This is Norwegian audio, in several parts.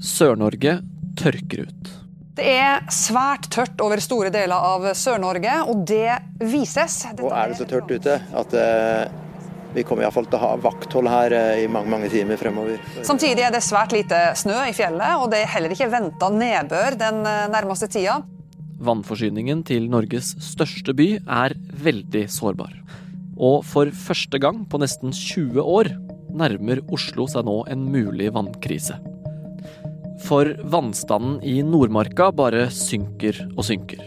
Sør-Norge tørker ut. Det er svært tørt over store deler av Sør-Norge, og det vises. Dette og er det så tørt ute at eh, vi kommer iallfall til å ha vakthold her eh, i mange mange timer fremover. Samtidig er det svært lite snø i fjellet, og det er heller ikke venta nedbør den eh, nærmeste tida. Vannforsyningen til Norges største by er veldig sårbar. Og for første gang på nesten 20 år nærmer Oslo seg nå en mulig vannkrise. For vannstanden i Nordmarka bare synker og synker.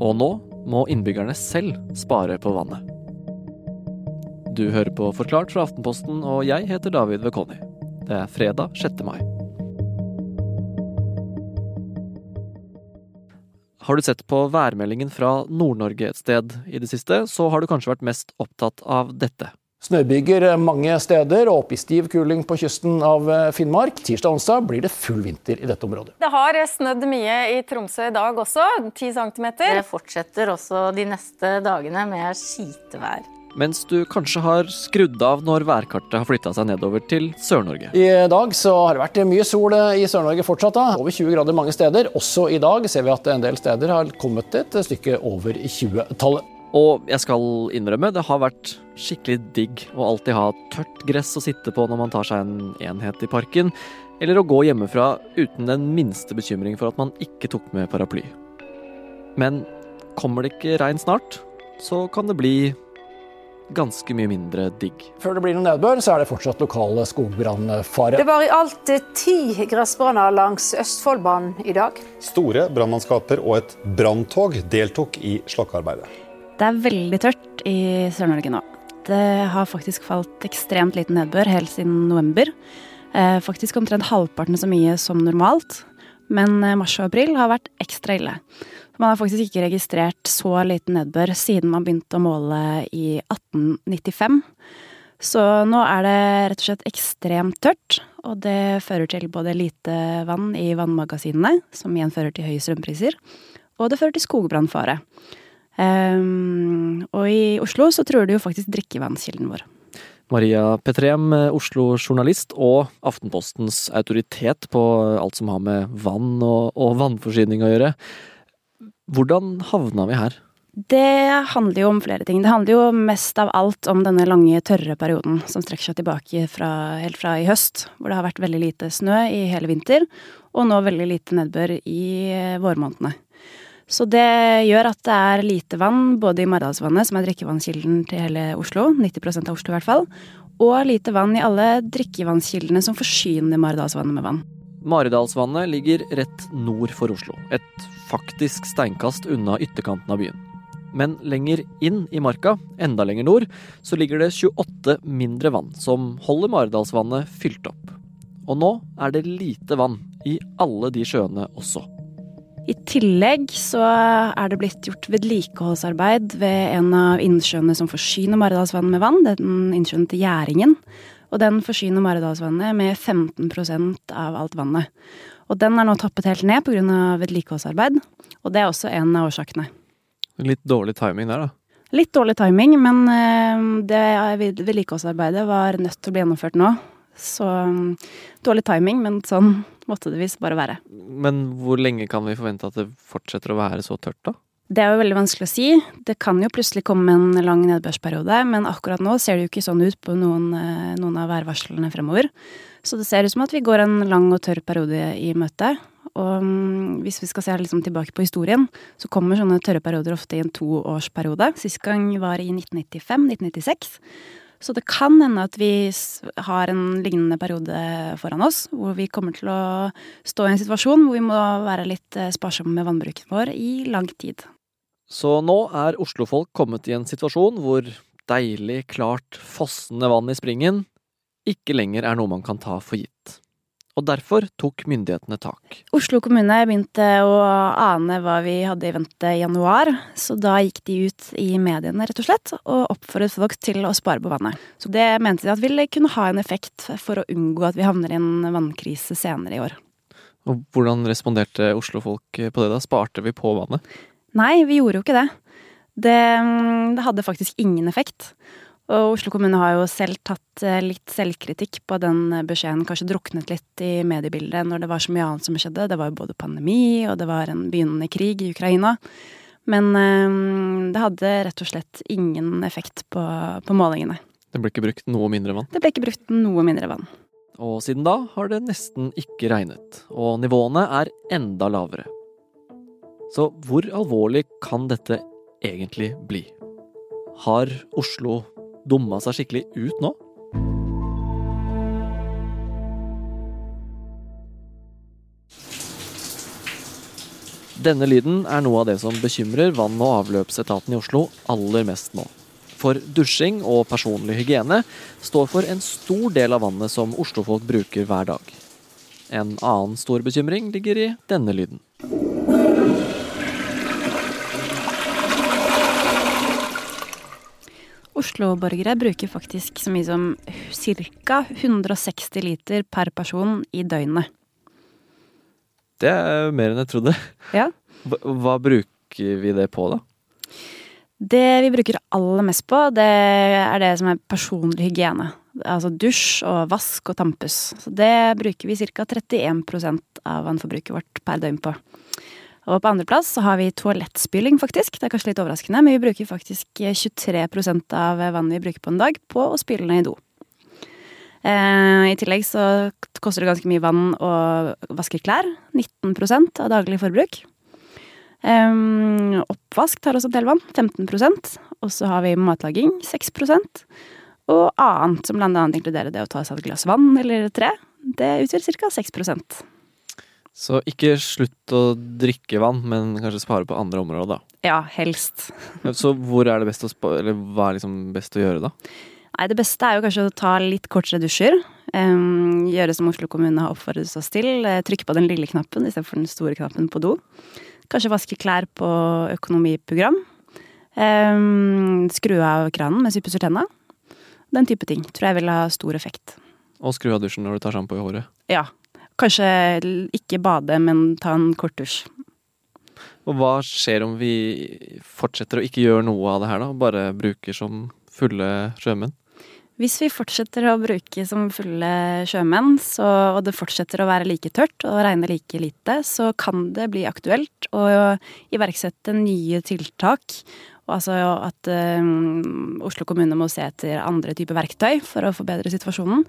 Og nå må innbyggerne selv spare på vannet. Du hører på Forklart fra Aftenposten, og jeg heter David Vekoni. Det er fredag 6. mai. Har du sett på værmeldingen fra Nord-Norge et sted i det siste, så har du kanskje vært mest opptatt av dette. Snøbyger mange steder og opp i stiv kuling på kysten av eh, Finnmark. Tirsdag og onsdag blir det full vinter i dette området. Det har snødd mye i Tromsø i dag også, 10 cm. Det fortsetter også de neste dagene med skitevær. Mens du kanskje har skrudd av når værkartet har flytta seg nedover til Sør-Norge. I dag så har det vært mye sol i Sør-Norge fortsatt. da. Over 20 grader mange steder. Også i dag ser vi at en del steder har kommet et stykke over 20-tallet. Og jeg skal innrømme, det har vært skikkelig digg å alltid ha tørt gress å sitte på når man tar seg en enhet i parken, eller å gå hjemmefra uten den minste bekymring for at man ikke tok med paraply. Men kommer det ikke regn snart, så kan det bli ganske mye mindre digg. Før det blir noe nedbør, så er det fortsatt lokal skogbrannfare. Det var i alt ti gressbranner langs Østfoldbanen i dag. Store brannmannskaper og et branntog deltok i slokkearbeidet. Det er veldig tørt i Sør-Norge nå. Det har faktisk falt ekstremt liten nedbør helt siden november. Eh, faktisk omtrent halvparten så mye som normalt. Men eh, mars og april har vært ekstra ille. Man har faktisk ikke registrert så liten nedbør siden man begynte å måle i 1895. Så nå er det rett og slett ekstremt tørt, og det fører til både lite vann i vannmagasinene, som igjen fører til høye strømpriser, og det fører til skogbrannfare. Um, og i Oslo så truer det jo faktisk drikkevannskilden vår. Maria Petrem, Oslo-journalist og Aftenpostens autoritet på alt som har med vann og, og vannforsyning å gjøre. Hvordan havna vi her? Det handler jo om flere ting. Det handler jo mest av alt om denne lange, tørre perioden som strekker seg tilbake fra, helt fra i høst, hvor det har vært veldig lite snø i hele vinter, og nå veldig lite nedbør i vårmånedene. Så det gjør at det er lite vann både i Maridalsvannet, som er drikkevannskilden til hele Oslo, 90% av Oslo i hvert fall, og lite vann i alle drikkevannskildene som forsyner Maridalsvannet med vann. Maridalsvannet ligger rett nord for Oslo, et faktisk steinkast unna ytterkanten av byen. Men lenger inn i marka, enda lenger nord, så ligger det 28 mindre vann som holder Maridalsvannet fylt opp. Og nå er det lite vann i alle de sjøene også. I tillegg så er det blitt gjort vedlikeholdsarbeid ved en av innsjøene som forsyner Maridalsvannet med vann, Det er den innsjøen til Gjæringen. Og den forsyner Maridalsvannet med 15% av alt vannet. Og den er nå tappet helt ned pga. vedlikeholdsarbeid, og det er også en av årsakene. Litt dårlig timing der, da? Litt dårlig timing, men eh, det vedlikeholdsarbeidet var nødt til å bli gjennomført nå. Så mm, dårlig timing, men sånn måtte det visst bare være. Men hvor lenge kan vi forvente at det fortsetter å være så tørt, da? Det er jo veldig vanskelig å si. Det kan jo plutselig komme en lang nedbørsperiode, men akkurat nå ser det jo ikke sånn ut på noen, eh, noen av værvarslene fremover. Så det ser ut som at vi går en lang og tørr periode i møte. Og mm, hvis vi skal se liksom tilbake på historien, så kommer sånne tørre perioder ofte i en toårsperiode. Sist gang var i 1995-1996. Så det kan hende at vi har en lignende periode foran oss, hvor vi kommer til å stå i en situasjon hvor vi må være litt eh, sparsomme med vannbruken vår i lang tid. Så nå er oslofolk kommet i en situasjon hvor deilig, klart, fossende vann i springen ikke lenger er noe man kan ta for gitt og derfor tok myndighetene tak. Oslo kommune begynte å ane hva vi hadde i vente i januar, så da gikk de ut i mediene rett og slett og oppfordret folk til å spare på vannet. Så det mente de at ville kunne ha en effekt for å unngå at vi havner i en vannkrise senere i år. Og hvordan responderte Oslo-folk på det da? Sparte vi på vannet? Nei, vi gjorde jo ikke det. Det, det hadde faktisk ingen effekt. Og Oslo kommune har jo selv tatt eh, litt selvkritikk på den beskjeden, kanskje druknet litt i mediebildet når det var så mye annet som skjedde. Det var jo både pandemi, og det var en begynnende krig i Ukraina. Men øh, det hadde rett og slett ingen effekt på, på målingene. Det ble ikke brukt noe mindre vann? Det ble ikke brukt noe mindre vann. Og siden da har det nesten ikke regnet, og nivåene er enda lavere. Så hvor alvorlig kan dette egentlig bli? Har Oslo dumma seg skikkelig ut nå? Denne lyden er noe av det som bekymrer vann- og avløpsetaten i Oslo aller mest nå. For dusjing og personlig hygiene står for en stor del av vannet som oslofolk bruker hver dag. En annen stor bekymring ligger i denne lyden. Oslo-borgere bruker faktisk så mye som ca. 160 liter per person i døgnet. Det er mer enn jeg trodde. Ja. Hva, hva bruker vi det på, da? Det vi bruker aller mest på, det er det som er personlig hygiene. Altså dusj og vask og tampus. Så det bruker vi ca. 31% av vannforbruket vårt per døgn på. Og på andreplass så har vi toalettspyling, faktisk. Det er kanskje litt overraskende, men vi bruker faktisk 23% av vannet vi bruker på en dag, på å spyle ned i do. Eh, I tillegg så koster det ganske mye vann å vaske klær. 19% av daglig forbruk. Um, oppvask tar også en del vann, 15% Og så har vi matlaging, 6% Og annet, som annet inkluderer det å ta seg et glass vann eller tre. Det utgjør ca. 6 Så ikke slutt å drikke vann, men kanskje spare på andre områder, da. Ja, helst. Så hvor er det best å spare, eller hva er liksom best å gjøre, da? Nei, det beste er jo kanskje å ta litt kortere dusjer. Um, gjøre som Oslo kommune har oppfordret oss til. Trykke på den lille knappen istedenfor den store knappen på do. Kanskje vaske klær på økonomiprogram. Um, skru av kranen mens vi pusser tenna. Den type ting tror jeg vil ha stor effekt. Og skru av dusjen når du tar sjampo i håret. Ja. Kanskje ikke bade, men ta en kort dusj. Og hva skjer om vi fortsetter å ikke gjøre noe av det her, da? Bare bruker som fulle sjømenn? Hvis vi fortsetter å bruke som fulle sjømenn, så, og det fortsetter å være like tørt og regne like lite, så kan det bli aktuelt å iverksette nye tiltak. Altså at um, Oslo kommune må se etter andre typer verktøy for å forbedre situasjonen.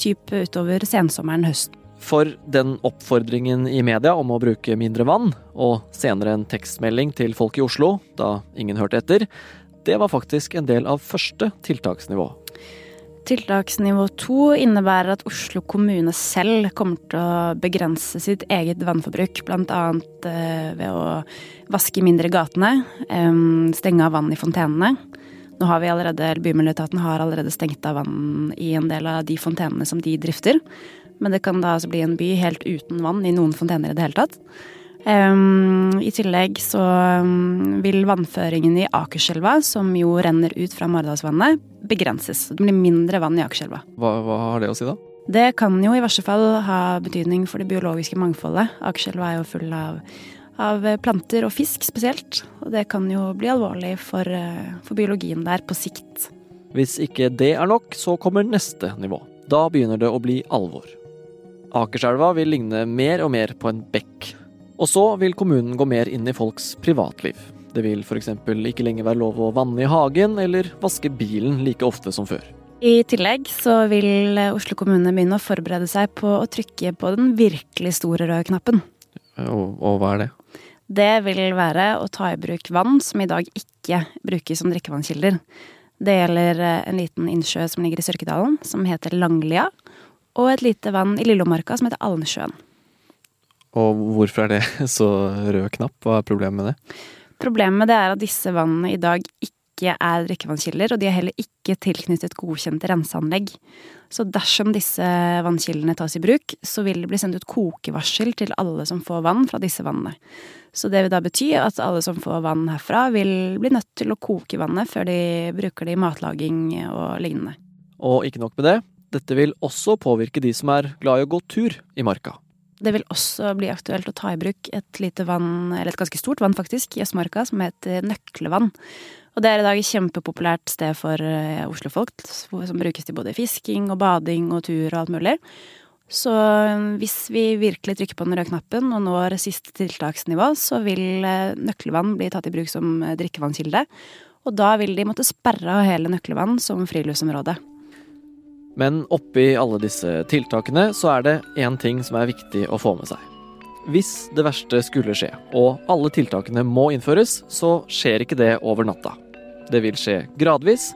Type utover sensommeren høsten. For den oppfordringen i media om å bruke mindre vann, og senere en tekstmelding til folk i Oslo, da ingen hørte etter, det var faktisk en del av første tiltaksnivå. Tiltaksnivå to innebærer at Oslo kommune selv kommer til å begrense sitt eget vannforbruk, bl.a. Eh, ved å vaske mindre gatene, stenge av vann i fontenene. Nå har vi allerede, Bymiljøetaten har allerede stengt av vann i en del av de fontenene som de drifter. Men det kan da altså bli en by helt uten vann i noen fontener i det hele tatt. Um, I tillegg så um, vil vannføringen i Akerselva, som jo renner ut fra Maridalsvannet, begrenses. Det blir mindre vann i Akerselva. Hva, hva har det å si, da? Det kan jo i verste fall ha betydning for det biologiske mangfoldet. Akerselva er jo full av, av, planter og fisk spesielt. Og det kan jo bli alvorlig for, uh, for biologien der på sikt. Hvis ikke det er nok, så kommer neste nivå. Da begynner det å bli alvor. Akerselva vil ligne mer og mer på en bekk. Og så vil kommunen gå mer inn i folks privatliv. Det vil f.eks. ikke lenger være lov å vanne i hagen eller vaske bilen like ofte som før. I tillegg så vil Oslo kommune begynne å forberede seg på å trykke på den virkelig store røde knappen. Og, og hva er det? Det vil være å ta i bruk vann som i dag ikke brukes som drikkevannskilder. Det gjelder en liten innsjø som ligger i Sørkedalen, som heter Langlia og et lite vann i Lillomarka som heter Alnesjøen. Og hvorfor er det så rød knapp? Hva er problemet med det? Problemet med det er at disse vannene i dag ikke er drikkevannskilder, og de er heller ikke tilknyttet godkjente renseanlegg. Så dersom disse vannkildene tas i bruk, så vil det bli sendt ut kokevarsel til alle som får vann fra disse vannene. Så det vil da bety at alle som får vann herfra, vil bli nødt til å koke vannet før de bruker det i matlaging og lignende. Og ikke nok med det, dette vil også påvirke de som er glad i å gå tur i marka. Det vil også bli aktuelt å ta i bruk et lite vann, eller et ganske stort vann faktisk, i Østmarka, som heter Nøklevann. Og det er i dag et kjempepopulært sted for eh, oslofolk, som brukes til både fisking og bading og tur og alt mulig. Så eh, hvis vi virkelig trykker på den røde knappen og når siste tiltaksnivå, så vil nøklevann nøkkelvann bli tatt i bruk som drikkevannskilde. Og da vil de måtte sperre av hele Nøkkelvann som friluftsområde. Men oppi alle disse tiltakene så er det én ting som er viktig å få med seg. Hvis det verste skulle skje, og alle tiltakene må innføres, så skjer ikke det over natta. Det vil skje gradvis,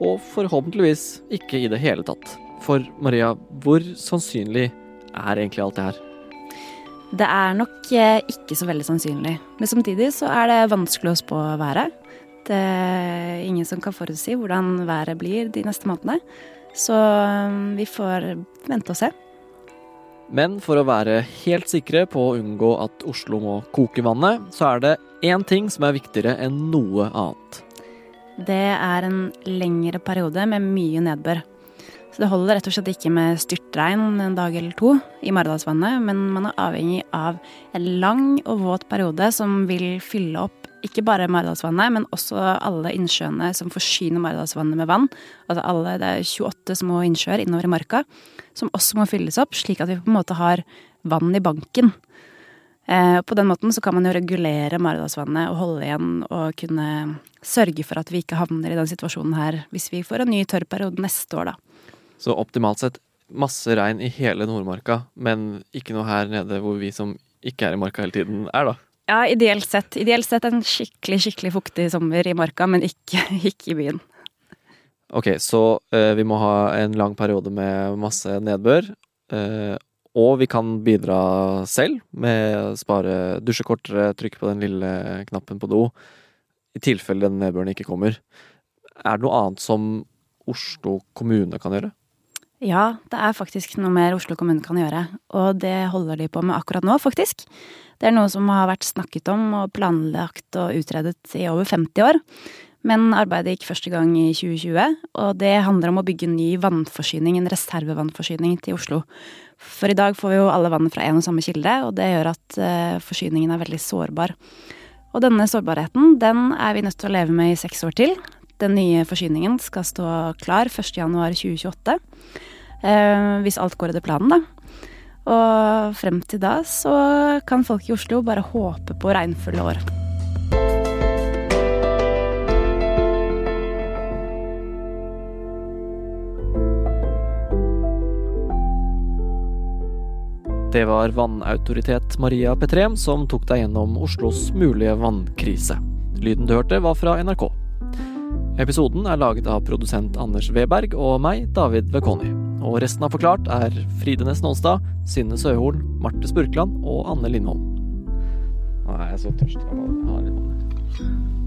og forhåpentligvis ikke i det hele tatt. For Maria, hvor sannsynlig er egentlig alt det her? Det er nok eh, ikke så veldig sannsynlig. Men samtidig så er det vanskelig å spå været. Det er ingen som kan forutsi hvordan været blir de neste månedene. Så um, vi får vente og se. Men for å være helt sikre på å unngå at Oslo må koke vannet, så er det én ting som er viktigere enn noe annet. Det er en lengre periode med mye nedbør. Så det holder rett og slett ikke med styrtregn en dag eller to i Maridalsvannet, men man er avhengig av en lang og våt periode som vil fylle opp ikke bare Maridalsvannet, men også alle innsjøene som forsyner Maridalsvannet med vann. Altså alle, Det er 28 små innsjøer innover i marka som også må fylles opp, slik at vi på en måte har vann i banken. Eh, på den måten så kan man jo regulere Maridalsvannet og holde igjen og kunne sørge for at vi ikke havner i den situasjonen her hvis vi får en ny tørr periode neste år, da. Så optimalt sett masse regn i hele Nordmarka, men ikke noe her nede hvor vi som ikke er i marka hele tiden, er, da? Ja, ideelt sett. Ideelt sett en skikkelig, skikkelig fuktig sommer i marka, men ikke, ikke i byen. Ok, så eh, vi må ha en lang periode med masse nedbør. Eh, og vi kan bidra selv med å spare dusje kortere, trykke på den lille knappen på do. I tilfelle den nedbøren ikke kommer. Er det noe annet som Oslo kommune kan gjøre? Ja, det er faktisk noe mer Oslo kommune kan gjøre. Og det holder de på med akkurat nå, faktisk. Det er noe som har vært snakket om og planlagt og utredet i over 50 år. Men arbeidet gikk første gang i 2020, og det handler om å bygge ny vannforsyning, en reservevannforsyning til Oslo. For i dag får vi jo alle vann fra én og samme kilde, og det gjør at uh, forsyningen er veldig sårbar. Og denne sårbarheten, den er vi nødt til å leve med i seks år til. Den nye forsyningen skal stå klar 1.1.2028. Uh, hvis alt går etter planen, da. Og frem til da så kan folk i Oslo bare håpe på regnfulle år. Det var vannautoritet Maria Petrem som tok deg gjennom Oslos mulige vannkrise. Lyden du hørte, var fra NRK. Episoden er laget av produsent Anders Weberg og meg, David Vekoni. Og resten av Forklart er Fride Næss Nonstad, Synne Søhol, Marte Spurkland og Anne Lindholm. Nå er jeg så tørst. Jeg må ha litt vann.